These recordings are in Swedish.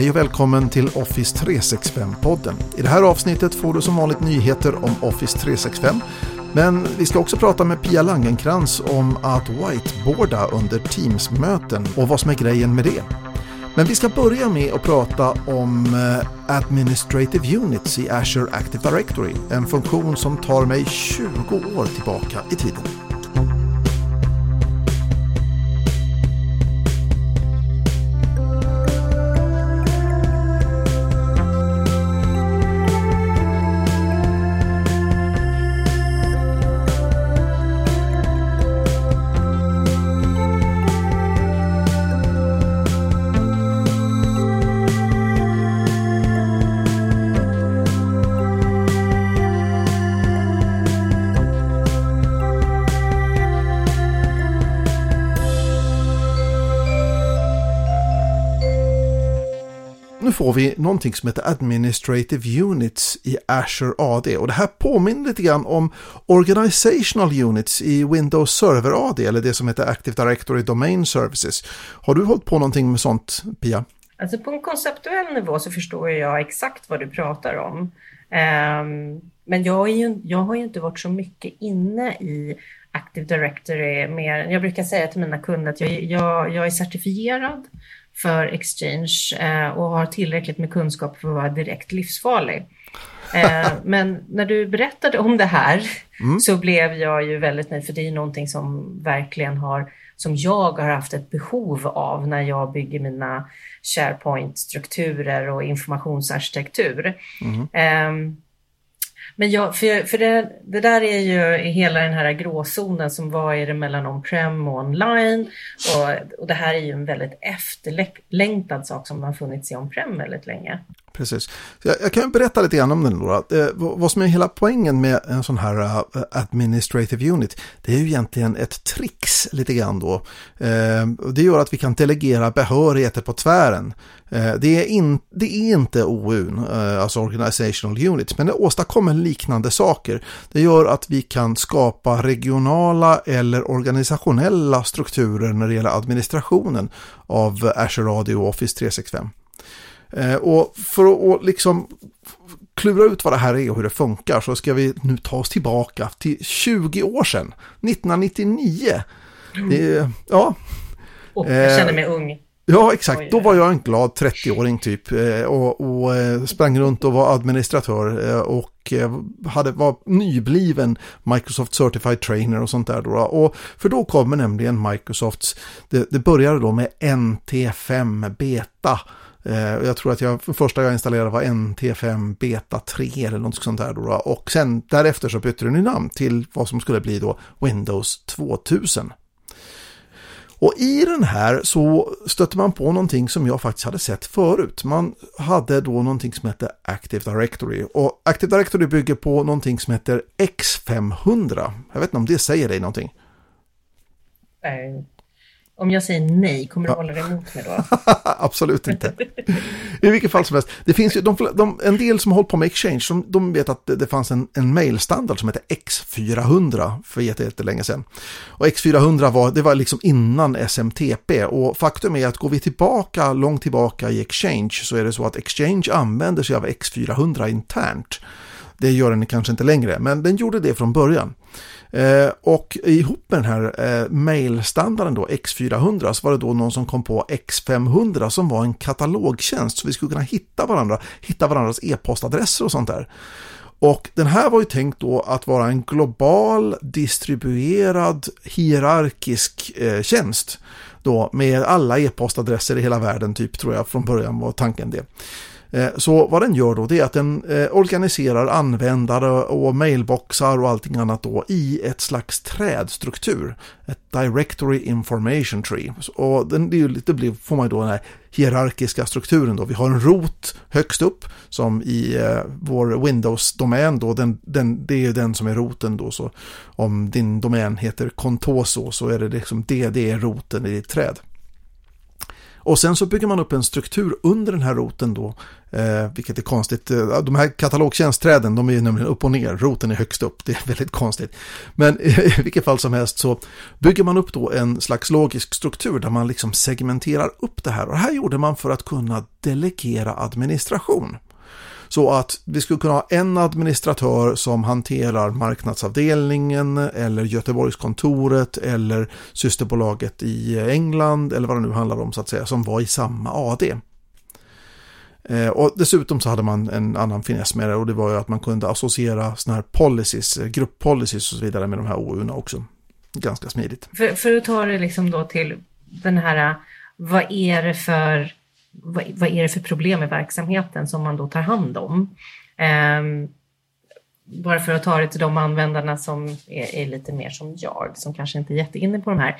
Hej och välkommen till Office 365-podden. I det här avsnittet får du som vanligt nyheter om Office 365. Men vi ska också prata med Pia Langenkrans om att whiteboarda under Teams-möten och vad som är grejen med det. Men vi ska börja med att prata om eh, Administrative Units i Azure Active Directory. En funktion som tar mig 20 år tillbaka i tiden. Får vi någonting som heter Administrative Units i Azure AD och det här påminner lite grann om Organizational Units i Windows Server AD eller det som heter Active Directory Domain Services. Har du hållit på någonting med sånt, Pia? Alltså på en konceptuell nivå så förstår jag exakt vad du pratar om. Um, men jag, ju, jag, har ju inte varit så mycket inne i Active Directory. Mer, jag brukar säga till mina kunder att jag, jag, jag är certifierad för Exchange eh, och har tillräckligt med kunskap för att vara direkt livsfarlig. Eh, men när du berättade om det här mm. så blev jag ju väldigt nöjd för det är någonting som verkligen har, som jag har haft ett behov av när jag bygger mina SharePoint-strukturer och informationsarkitektur. Mm. Eh, men ja, för, för det, det, där är ju hela den här gråzonen som vad är det mellan on-prem och online. Och, och det här är ju en väldigt efterlängtad sak som har funnits i on-prem väldigt länge. Precis. Jag, jag, kan berätta lite grann om den då. Eh, vad som är hela poängen med en sån här uh, administrative unit, det är ju egentligen ett trix lite grann då. Eh, det gör att vi kan delegera behörigheter på tvären. Eh, det, är in, det är inte OU, eh, alltså organizational units, men det åstadkommer liknande saker. Det gör att vi kan skapa regionala eller organisationella strukturer när det gäller administrationen av Azure Radio och Office 365. Eh, och för att liksom klura ut vad det här är och hur det funkar så ska vi nu ta oss tillbaka till 20 år sedan, 1999. Det, ja. Oh, jag känner mig ung. Ja, exakt. Då var jag en glad 30-åring typ eh, och, och, eh, sprang runt och var administratör och hade, var nybliven Microsoft Certified Trainer och sånt där. Då. Och för då kommer nämligen Microsofts, det, det började då med NT5 Beta Eh, Eh, jag tror att jag, första jag installerade var NT5 Beta 3 eller något sånt där. Då, och sen därefter så bytte den namn till vad som skulle bli då Windows 2000. Och i den här så stötte man på någonting som jag faktiskt hade sett förut. Man hade då någonting som hette Active Directory. Och Active Directory bygger på någonting som heter X500. Jag vet inte om det säger dig någonting? Nej, om jag säger nej, kommer du hålla dig emot mig då? Absolut inte. I vilket fall som helst. Det finns ju de, de, en del som har hållit på med Exchange, de, de vet att det, det fanns en, en mailstandard som hette X400 för jättelänge sedan. Och X400 var, det var liksom innan SMTP och faktum är att går vi tillbaka, långt tillbaka i Exchange så är det så att Exchange använder sig av X400 internt. Det gör den kanske inte längre, men den gjorde det från början. Eh, och ihop med den här eh, mailstandarden då, X400, så var det då någon som kom på X500 som var en katalogtjänst så vi skulle kunna hitta varandra, hitta varandras e-postadresser och sånt där. Och den här var ju tänkt då att vara en global, distribuerad, hierarkisk eh, tjänst. Då med alla e-postadresser i hela världen, typ tror jag från början var tanken det. Eh, så vad den gör då det är att den eh, organiserar användare och mailboxar och allting annat då i ett slags trädstruktur. Ett Directory Information Tree. Och den, det, blir, får man ju då den här hierarkiska strukturen då. Vi har en rot högst upp som i eh, vår Windows-domän då. Den, den, det är den som är roten då. Så om din domän heter Contoso så är det liksom det, det är roten i ditt träd. Och sen så bygger man upp en struktur under den här roten då, eh, vilket är konstigt. Eh, de här katalogtjänstträden, de är ju nämligen upp och ner, roten är högst upp, det är väldigt konstigt. Men i vilket fall som helst så bygger man upp då en slags logisk struktur där man liksom segmenterar upp det här. Och det här gjorde man för att kunna delegera administration. Så att vi skulle kunna ha en administratör som hanterar marknadsavdelningen eller Göteborgskontoret eller systerbolaget i England eller vad det nu handlar om så att säga som var i samma AD. Eh, och dessutom så hade man en annan finess med det och det var ju att man kunde associera sådana här policies, eh, grupppolicies och så vidare med de här OUna också. Ganska smidigt. För, för att ta det liksom då till den här, eh, vad är det för vad, vad är det för problem i verksamheten som man då tar hand om? Eh, bara för att ta det till de användarna som är, är, lite mer som jag, som kanske inte är jätteinne på de här.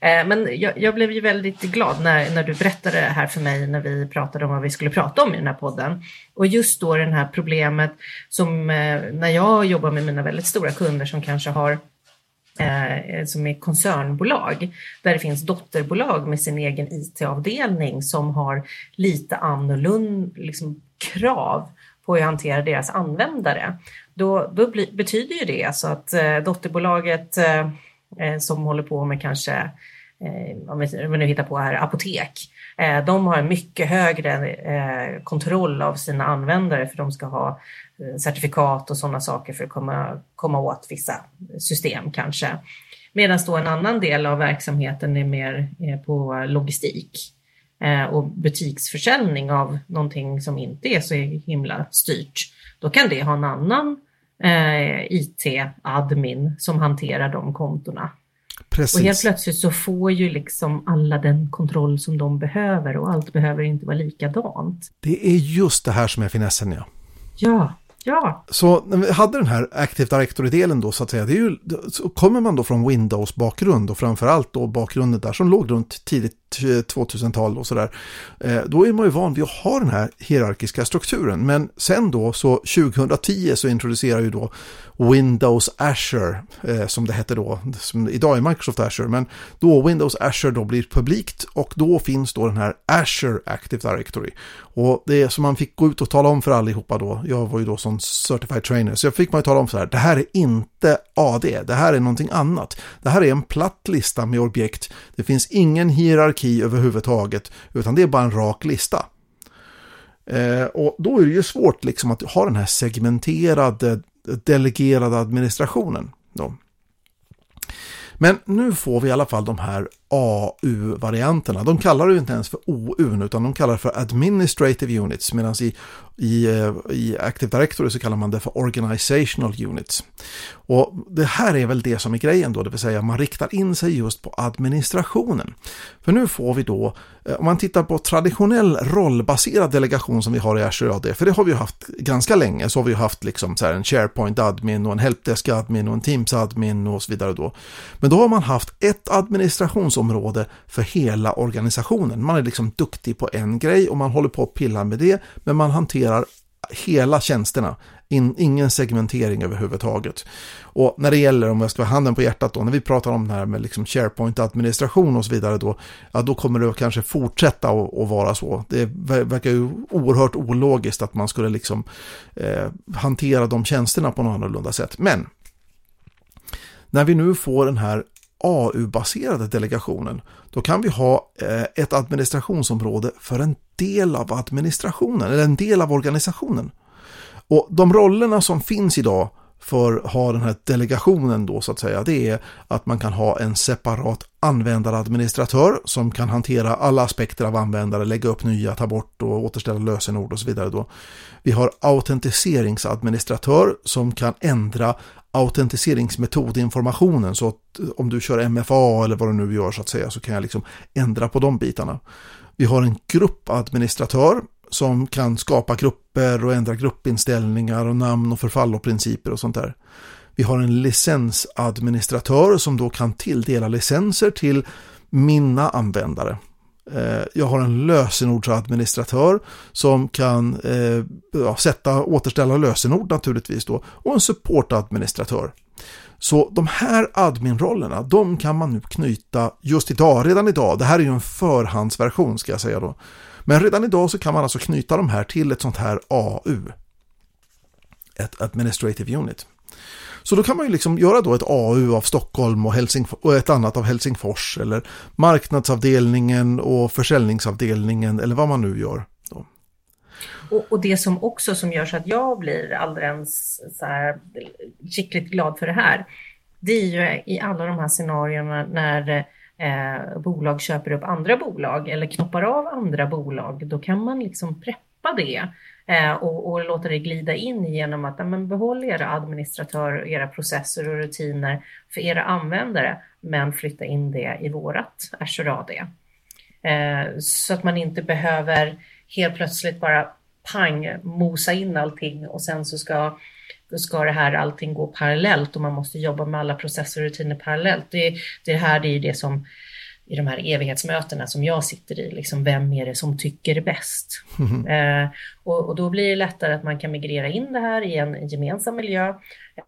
Eh, men jag, jag, blev ju väldigt glad när, när du berättade det här för mig när vi pratade om vad vi skulle prata om i den här podden. Och just då det här problemet som eh, när jag jobbar med mina väldigt stora kunder som kanske har Eh, eh, som är koncernbolag där det finns dotterbolag med sin egen IT-avdelning som har lite annorlunda liksom, krav på hur hantera deras användare. Då, då bli, betyder ju det alltså att eh, dotterbolaget eh, eh som håller på med kanske eh, om vi nu hittar på här, apotek. Eh, de har en mycket högre eh, kontroll av sina användare för de ska ha eh, certifikat och sådana saker för att komma, komma åt vissa system kanske. Medan då en annan del av verksamheten är mer på logistik och butiksförsäljning av någonting som inte är så himla styrt. Då kan det ha en annan IT-admin som hanterar de kontona. Precis. Och helt plötsligt så får ju liksom alla den kontroll som de behöver och allt behöver inte vara likadant. Det är just det här som är finessen ja. Ja, Ja. Så när vi hade den här Active Directory-delen då så att säga, det är ju, så kommer man då från Windows-bakgrund och framförallt då bakgrunden där som låg runt tidigt eh, 2000-tal och sådär. Eh, då är man ju van vid att ha den här hierarkiska strukturen. Men sen då så 2010 så introducerar ju då Windows Azure eh, som det hette då, som idag är Microsoft Azure, men då Windows Azure då blir publikt och då finns då den här Azure Active Directory. Och det är som man fick gå ut och tala om för allihopa då, jag var ju då som Certified Trainer, så jag fick man ju tala om så här, det här är inte AD, det här är någonting annat. Det här är en platt lista med objekt, det finns ingen hierarki överhuvudtaget, utan det är bara en rak lista. Eh, och då är det ju svårt liksom att ha den här segmenterade delegerade administrationen. Då. Men nu får vi i alla fall de här AU-varianterna. De kallar det ju inte ens för OU utan de kallar det för Administrative Units medan i, i, eh, i Active Directory så kallar man det för Organizational Units. Och det här är väl det som är grejen då, det vill säga man riktar in sig just på administrationen. För nu får vi då, eh, om man tittar på traditionell rollbaserad delegation som vi har i Azure AD, för det har vi ju haft ganska länge, så har vi ju haft liksom så en SharePoint admin och en Helpdesk admin och en Teams admin och så vidare då. Men då har man haft ett administrationsområde för hela organisationen. Man är liksom duktig på en grej och man håller på att pilla med det, men man hanterar hela tjänsterna in, ingen segmentering överhuvudtaget. Och när det gäller, om jag ska ha handen på hjärtat då, när vi pratar om det här med liksom SharePoint-administration och så vidare då, ja då kommer det kanske fortsätta att vara så. Det verkar ju oerhört ologiskt att man skulle liksom eh, hantera de tjänsterna på något annorlunda sätt. Men när vi nu får den här AU-baserade delegationen, då kan vi ha eh, ett administrationsområde för en del av administrationen, eller en del av organisationen. Och de rollerna som finns idag för att ha den här delegationen då så att säga, det är att man kan ha en separat användaradministratör som kan hantera alla aspekter av användare, lägga upp nya, ta bort och återställa lösenord och så vidare då. Vi har autentiseringsadministratör som kan ändra autentiseringsmetodinformationen så att eh, om du kör MFA eller vad du nu gör så att säga så kan jag liksom ändra på de bitarna. Vi har en gruppadministratör som kan skapa grupper och ändra gruppinställningar och namn och förfall och principer och sånt där. Vi har en licensadministratör som då kan tilldela licenser till mina användare. Eh, jag har en lösenordsadministratör som kan eh, sätta återställa lösenord naturligtvis då och en supportadministratör. Så de här adminrollerna, de kan man nu knyta just idag, redan idag. Det här är ju en förhandsversion ska jag säga då. Men redan idag så kan man alltså knyta de här till ett sånt här AU. Ett Administrative Unit. Så då kan man ju liksom göra då ett AU av Stockholm och, Helsingf och ett annat av Helsingfors eller marknadsavdelningen och försäljningsavdelningen eller vad man nu gör. Och, och, det som också som gör så att jag blir alldeles så här skickligt glad för det här, det är ju i alla de här scenarierna när eh, bolag köper upp andra bolag eller knoppar av andra bolag, då kan man liksom preppa det eh, Eh, och, och låta det glida in genom att men, behåll era administratörer, era processer och rutiner för era användare, men flytta in det i vårat Azure AD. Eh, så att man inte behöver helt plötsligt bara pang mosa in allting och sen så ska, då ska det här allting gå parallellt och man måste jobba med alla processer och rutiner parallellt. Det, det här det är det som i de här evighetsmötena som jag sitter i, liksom vem är det som tycker bäst? Mm. Eh, och, och, då blir det lättare att man kan migrera in det här i en gemensam miljö.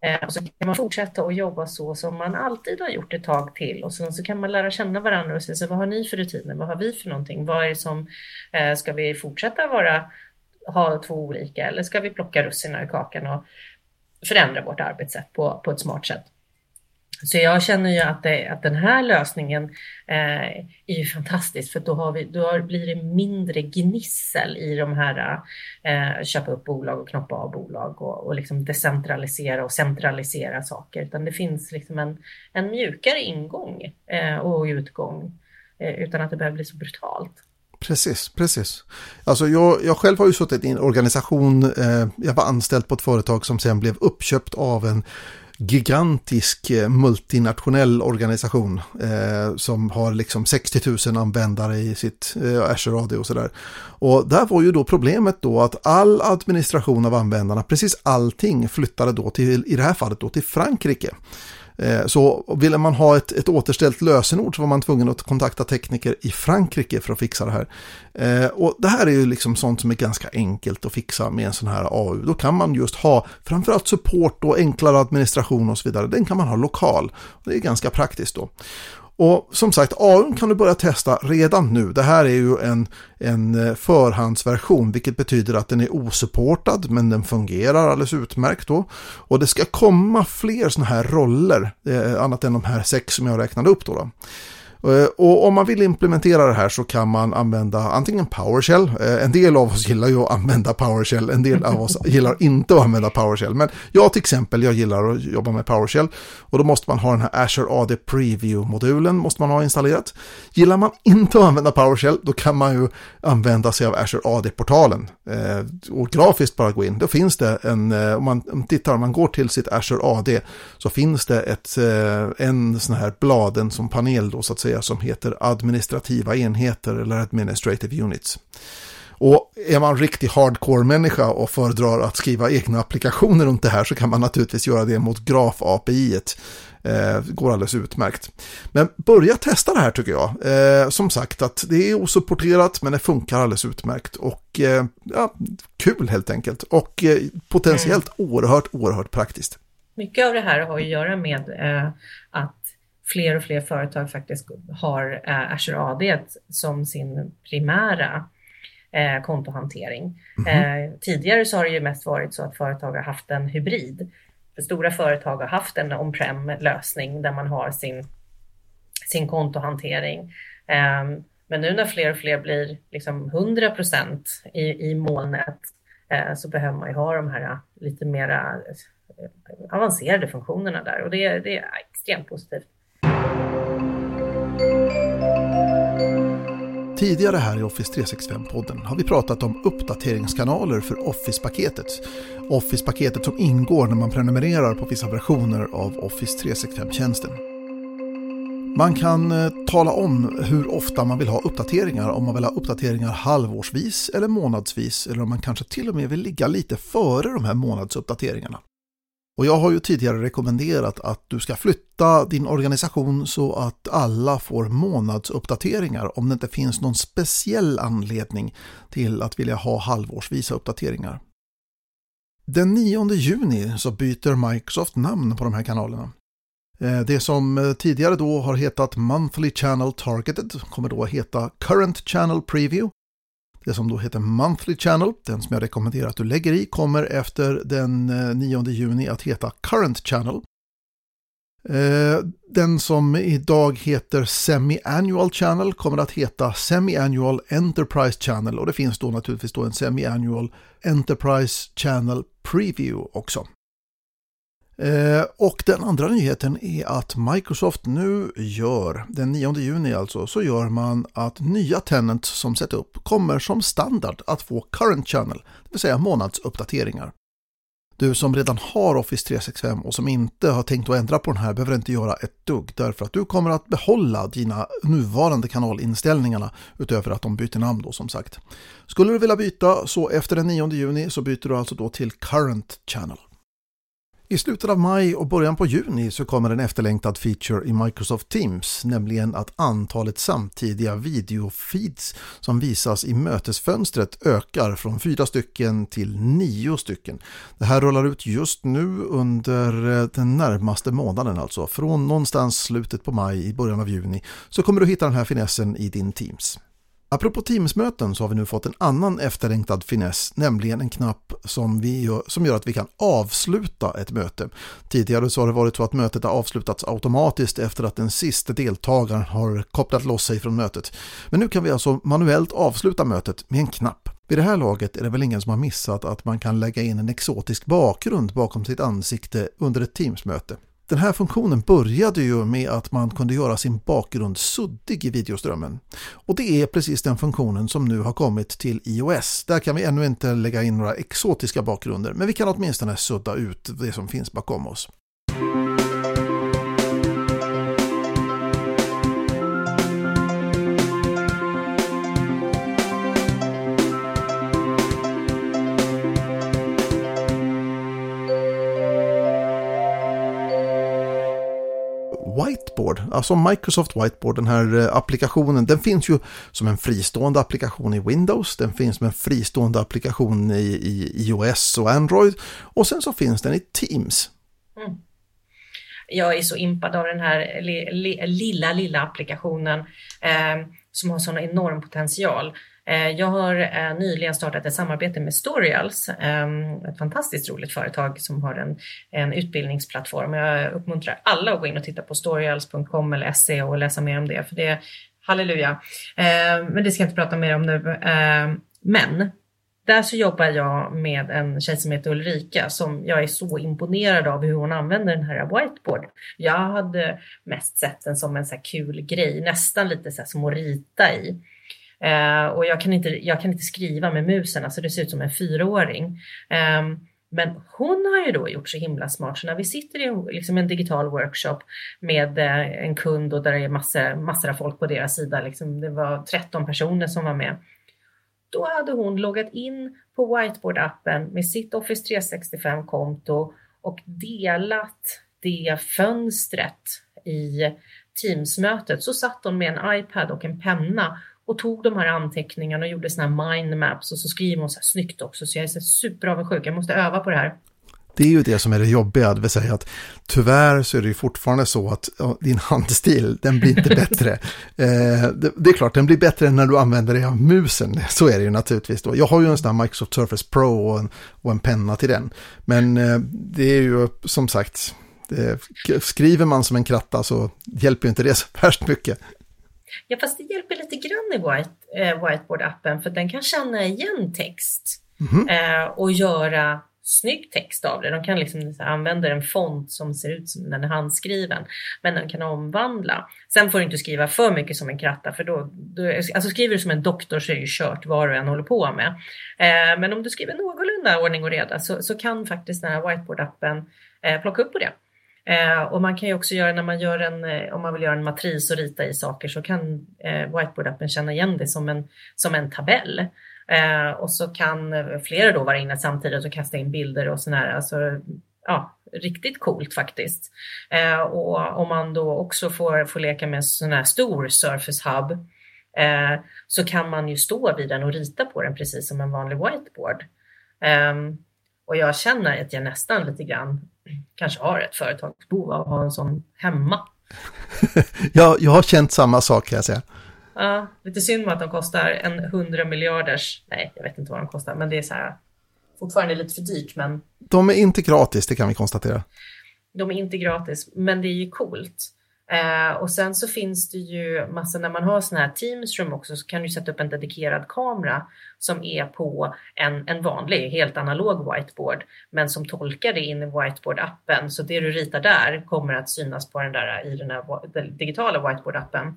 Eh, och så kan man fortsätta att jobba så som man alltid har gjort ett tag till och sen så kan man lära känna varandra och säga så vad har ni för rutiner? Vad har vi för någonting? Vad är det som, eh, ska vi fortsätta vara ha två olika eller ska vi plocka russinen i kakan och förändra vårt arbetssätt på, på ett smart sätt? Så jag känner ju att, det, att den här lösningen eh, är ju fantastisk för då, har vi, då blir det mindre gnissel i de här eh, köpa upp bolag och knoppa av bolag och, och liksom decentralisera och centralisera saker. Utan det finns liksom en, en mjukare ingång eh, och utgång eh, utan att det behöver bli så brutalt. Precis, precis. Alltså jag, jag själv har ju suttit i en organisation, eh, jag var anställd på ett företag som sen blev uppköpt av en gigantisk eh, multinationell organisation eh, som har liksom 60 000 användare i sitt eh, Azure AD och sådär. Och där var ju då problemet då att all administration av användarna, precis allting flyttade då till, i det här fallet då till Frankrike. Eh, så ville man ha ett, ett återställt lösenord så var man tvungen att kontakta tekniker i Frankrike för att fixa det här. Eh, och det här är ju liksom sånt som är ganska enkelt att fixa med en sån här AU. Då kan man just ha framförallt support och enklare administration och så vidare. Den kan man ha lokal. Det är ganska praktiskt då. Och som sagt, AUn kan du börja testa redan nu. Det här är ju en, en eh, förhandsversion, vilket betyder att den är osupportad, men den fungerar alldeles utmärkt då. Och det ska komma fler sådana här roller, eh, annat än de här sex som jag räknade upp då. då. Eh, och om man vill implementera det här så kan man använda antingen PowerShell. Eh, en del av oss gillar ju att använda PowerShell, en del av oss gillar inte att använda PowerShell. Men jag till exempel, jag gillar att jobba med PowerShell. Och då måste man ha den här Azure AD Preview-modulen, måste man ha installerat. Gillar man inte att använda PowerShell, då kan man ju använda sig av Azure AD-portalen. Eh, och grafiskt bara gå in, då finns det en, om man tittar, om man går till sitt Azure AD, så finns det ett, en sån här bladen som panel då så att säga säga som heter administrativa enheter eller administrative units. Och är man riktig hardcore-människa och föredrar att skriva egna applikationer runt det här så kan man naturligtvis göra det mot graf-API. Eh, går alldeles utmärkt. Men börja testa det här tycker jag. Eh, som sagt att det är osupporterat men det funkar alldeles utmärkt. Och eh, ja, kul helt enkelt. Och eh, potentiellt mm. oerhört, oerhört praktiskt. Mycket av det här har att göra med eh, att fler och fler företag faktiskt har eh, Azure AD som sin primära eh, kontohantering. Mm. Eh, tidigare så har det ju mest varit så att företag har haft en hybrid. För stora företag har haft en on-prem lösning där man har sin, sin kontohantering. Eh, men nu när fler och fler blir liksom 100 procent i, i molnet eh, så behöver man ju ha de här lite mera avancerade funktionerna där och det, det är extremt positivt. Tidigare här i Office 365-podden har vi pratat om uppdateringskanaler för Office-paketet. Office-paketet som ingår när man prenumererar på vissa versioner av Office 365-tjänsten. Man kan eh, tala om hur ofta man vill ha uppdateringar, om man vill ha uppdateringar halvårsvis eller månadsvis eller om man kanske till och med vill ligga lite före de här månadsuppdateringarna. Och jag har ju tidigare rekommenderat att du ska flytta din organisation så att alla får månadsuppdateringar om det inte finns någon speciell anledning till att vilja ha halvårsvisa uppdateringar. Den 9 juni så byter Microsoft namn på de här kanalerna. Eh, det som eh, tidigare då har hetat Monthly Channel Targeted kommer då att heta Current Channel Preview det som då heter Monthly Channel, den som jag rekommenderar att du lägger i, kommer efter den eh, 9 juni att heta Current Channel. Eh, den som idag heter Semi-Annual Channel kommer att heta Semi-Annual Enterprise Channel och det finns då naturligtvis då en Semi-Annual Enterprise Channel Preview också. Eh, och den andra nyheten är att Microsoft nu gör, den 9 juni alltså, så gör man att nya tenants som sätts upp kommer som standard att få current channel, det vill säga månadsuppdateringar. Du som redan har Office 365 och som inte har tänkt att ändra på den här behöver inte göra ett dugg därför att du kommer att behålla dina nuvarande kanalinställningarna utöver att de byter namn då som sagt. Skulle du vilja byta så efter den 9 juni så byter du alltså då till Current Channel. I slutet av maj och början på juni så kommer en efterlängtad feature i Microsoft Teams, nämligen att antalet samtidiga videofeeds som visas i mötesfönstret ökar från fyra stycken till nio stycken. Det här rullar ut just nu under eh, den närmaste månaden alltså. Från någonstans slutet på maj i början av juni så kommer du hitta den här finessen i din Teams. Apropå Teams-möten så har vi nu fått en annan efterlängtad finess, nämligen en knapp som, vi gör, som gör att vi kan avsluta ett möte. Tidigare så har det varit så att mötet har avslutats automatiskt efter att den sista deltagaren har kopplat loss sig från mötet. Men nu kan vi alltså manuellt avsluta mötet med en knapp. Vid det här laget är det väl ingen som har missat att man kan lägga in en exotisk bakgrund bakom sitt ansikte under ett Teams-möte. Den här funktionen började ju med att man kunde göra sin bakgrund suddig i videoströmmen. Och det är precis den funktionen som nu har kommit till iOS. Där kan vi ännu inte lägga in några exotiska bakgrunder, men vi kan åtminstone sudda ut det som finns bakom oss. Whiteboard, alltså Microsoft Whiteboard, den här eh, applikationen, den finns ju som en fristående applikation i Windows, den finns som en fristående applikation i, i iOS och Android och sen så finns den i Teams. Mm. Jag är så impad av den här li, li, lilla, lilla applikationen eh, som har sån enorm potential. Eh, jag har eh, nyligen startat ett samarbete med Storyals, ehm, ett fantastiskt roligt företag som har en, en utbildningsplattform. Jag uppmuntrar alla att gå in och titta på storyals.com eller se och läsa mer om det, för det är halleluja. Ehm, men det ska jag inte prata mer om nu. Ehm, men där så jobbar jag med en tjej som heter Ulrika som jag är så imponerad av hur hon använder den här whiteboard. Jag hade mest sett den som en så kul grej, nästan lite så som att rita i. Eh, och jag kan, inte, jag kan inte skriva med musen, alltså det ser ut som en fyraåring. Eh, men hon har ju då gjort så himla smart så när vi sitter i en, liksom en digital workshop med eh, en kund och där det är massor, massor av folk på deras sida, liksom, det var 13 personer som var med. Då hade hon loggat in på Whiteboard-appen med sitt Office 365-konto och delat det fönstret i Teams-mötet. Så satt hon med en iPad och en penna och tog de här anteckningarna och gjorde såna här mindmaps och så skriver hon så här snyggt också så jag är så superavundsjuk, jag måste öva på det här. Det är ju det som är det jobbiga, det vill säga att tyvärr så är det ju fortfarande så att ja, din handstil, den blir inte bättre. eh, det, det, är klart, den blir bättre när du använder dig av musen, så är det ju naturligtvis då. Jag har ju en sån här Microsoft Surface Pro och en, och en penna till den. Men eh, det är ju som sagt, det, skriver man som en kratta så hjälper ju inte det så värst mycket. Ja, fast det hjälper lite grann i White, eh, Whiteboard-appen för den kan känna igen text mm eh, och göra snygg text av det. De kan liksom använda en font som ser ut som den är handskriven, men den kan omvandla. Sen får du inte skriva för mycket som en kratta, för då, då alltså skriver du som en doktor så är det ju kört vad du än håller på med. Eh, men om du skriver någorlunda ordning och reda så, så kan faktiskt den här whiteboard-appen eh, plocka upp på det. Eh, och man kan ju också göra när man gör en, eh, om man vill göra en matris och rita i saker så kan eh, Whiteboard-appen känna igen det som en, som en tabell. Eh, och så kan eh, flera då vara inne samtidigt och kasta in bilder och sådär. Alltså, ja, riktigt coolt faktiskt. Eh, och om man då också får, får leka med en sån här stor Surface Hub eh, så kan man ju stå vid den och rita på den precis som en vanlig whiteboard. Eh, och jag känner att jag nästan lite grann kanske har ett företagsbehov av att ha en sån hemma. ja, jag har känt samma sak kan jag säga. Ja, lite synd med att de kostar en hundra miljarders, nej jag vet inte vad de kostar, men det är så här fortfarande lite för dyrt. Men... De är inte gratis, det kan vi konstatera. De är inte gratis, men det är ju coolt. Eh, och sen så finns det ju massa, när man har sådana här Teamsroom också så kan du sätta upp en dedikerad kamera som är på en, en vanlig, helt analog whiteboard, men som tolkar det in i whiteboard-appen. Så det du ritar där kommer att synas på den där i den här den digitala whiteboard-appen.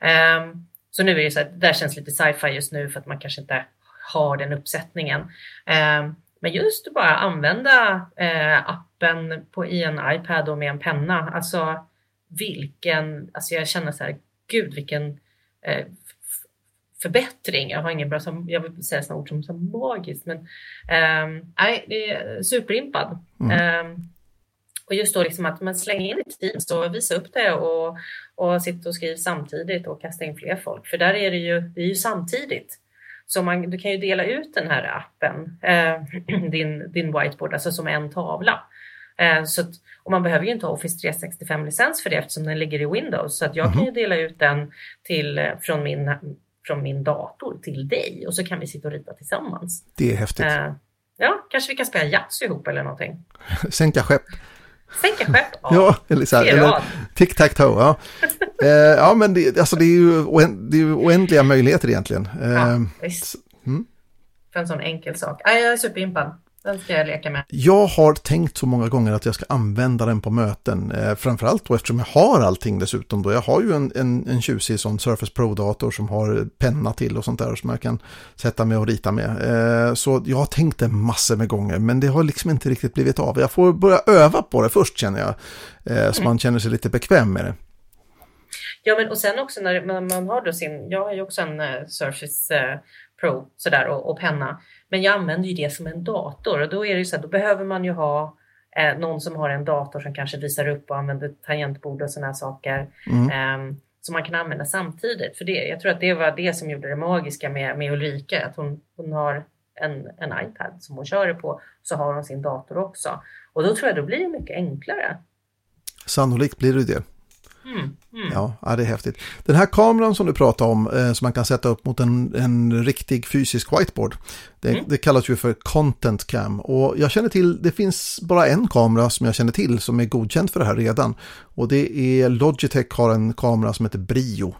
Eh, så nu är det så att det där känns lite sci-fi just nu för att man kanske inte har den uppsättningen. Eh, men just att bara använda eh, appen på, i en iPad och med en penna, alltså vilken, alltså jag känner så här, gud vilken eh, förbättring. Jag har ingen bra, jag vill säga sådana ord som så magiskt, men eh, nej, det är superimpad. Mm. Eh, och just då liksom att man slänger in ett Teams och visar upp det och, och sitter och skriver samtidigt och kastar in fler folk. För där är det ju, det är ju samtidigt. Så man, du kan ju dela ut den här appen, eh, din, din whiteboard, alltså som en tavla. Eh, så att, och man behöver ju inte ha Office 365-licens för det eftersom den ligger i Windows. Så att jag mm. kan ju mhm. dela ut den till, eh, från, min, från min dator till dig och så kan vi sitta och rita tillsammans. Det är häftigt. Eh, ja, kanske vi kan spela Yatzy ihop eller någonting. Sänka skepp. Sänka skepp? Ja, ja eller, så här, eller tic-tac-toe. Ja. eh, ja, men det, alltså, det, är ju det är ju oändliga möjligheter egentligen. Eh, ja, visst. Mm. För en sån enkel sak. Ja, jag är superimpad. Den ska jag leka med. Jag har tänkt så många gånger att jag ska använda den på möten. Eh, framförallt då eftersom jag har allting dessutom. Då. Jag har ju en, en, en tjusig sån Surface Pro-dator som har penna till och sånt där som jag kan sätta mig och rita med. Eh, så jag har tänkt det massor med gånger men det har liksom inte riktigt blivit av. Jag får börja öva på det först känner jag. Eh, så mm. man känner sig lite bekväm med det. Ja, men och sen också när man, man har då sin, jag har ju också en uh, Surface uh, Pro sådär och, och penna. Men jag använder ju det som en dator och då är det så här, då behöver man ju ha eh, någon som har en dator som kanske visar upp och använder tangentbord och sådana saker. Mm. Eh, som man kan använda samtidigt. För det, jag tror att det var det som gjorde det magiska med, med Ulrika, att hon, hon har en, en iPad som hon kör det på, så har hon sin dator också. Och då tror jag då blir det mycket enklare. Sannolikt blir det det. Mm, mm. Ja, ja, det är häftigt. Den här kameran som du pratar om, eh, som man kan sätta upp mot en, en riktig fysisk whiteboard, det, mm. det, kallas ju för content cam. Och jag känner till, det finns bara en kamera som jag känner till som är godkänd för det här redan. Och det är Logitech har en kamera som heter Brio.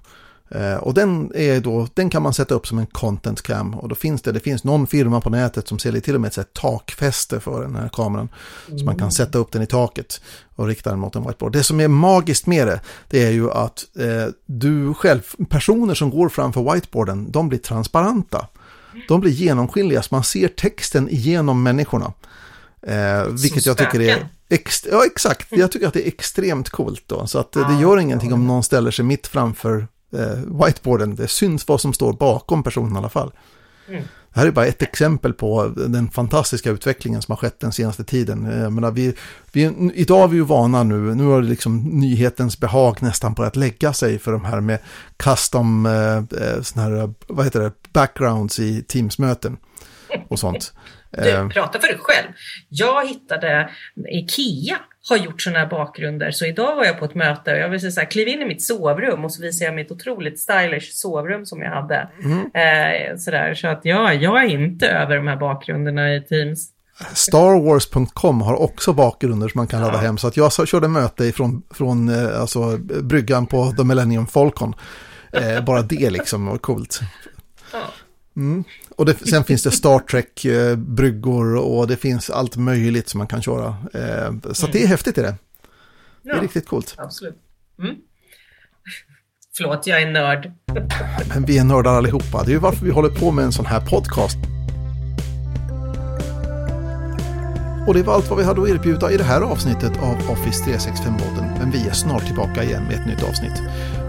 Eh, och den, är då, den kan man sätta upp som en content cam och då finns det, det finns någon firma på nätet som säljer till och med ett takfäste för den här kameran. Mm. Så man kan mm. sätta upp den i taket och rikta den mot en whiteboard. Det som är magiskt med det, det är ju att eh, du själv, personer som går framför whiteboarden, de blir transparenta. De blir genomskinliga, så man ser texten igenom människorna. Eh, vilket jag tycker är ja, exakt. Jag tycker att det är extremt coolt då. Så att det gör ingenting om någon ställer sig mitt framför eh, whiteboarden. Det syns vad som står bakom personen i alla fall. Mm. Det här är bara ett exempel på den fantastiska utvecklingen som har skett den senaste tiden. Eh, jag menar, vi, vi, idag är vi ju vana nu, nu har liksom nyhetens behag nästan börjat lägga sig för de här med custom, eh, eh här, vad heter det, backgrounds i Teams-möten och sånt. Du, eh. prata för dig själv. Jag hittade Ikea har gjort sådana här bakgrunder. Så idag var jag på ett möte och jag vill säga så här, kliv in i mitt sovrum och så visar jag mitt otroligt stylish sovrum som jag hade. Mm. Eh, sådär, så att ja, jag är inte över de här bakgrunderna i Teams. Starwars.com har också bakgrunder som man kan ladda ja. hem. Så att jag körde möte från, från eh, alltså, bryggan på The Millennium Falcon. Eh, bara det liksom var coolt. Ja. Mm. Och det, sen finns det Star Trek-bryggor och det finns allt möjligt som man kan köra. Eh, så mm. det är häftigt är det. Det är ja, riktigt coolt. Absolut. Mm. Förlåt, jag är nörd. Men vi är nördar allihopa. Det är ju varför vi håller på med en sån här podcast. Och det var allt vad vi hade att erbjuda i det här avsnittet av Office 365-podden. Men vi är snart tillbaka igen med ett nytt avsnitt.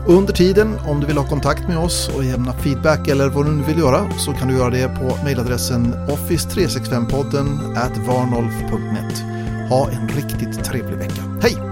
Under tiden, om du vill ha kontakt med oss och lämna feedback eller vad du nu vill göra så kan du göra det på mejladressen office365podden varnolf.net. Ha en riktigt trevlig vecka. Hej!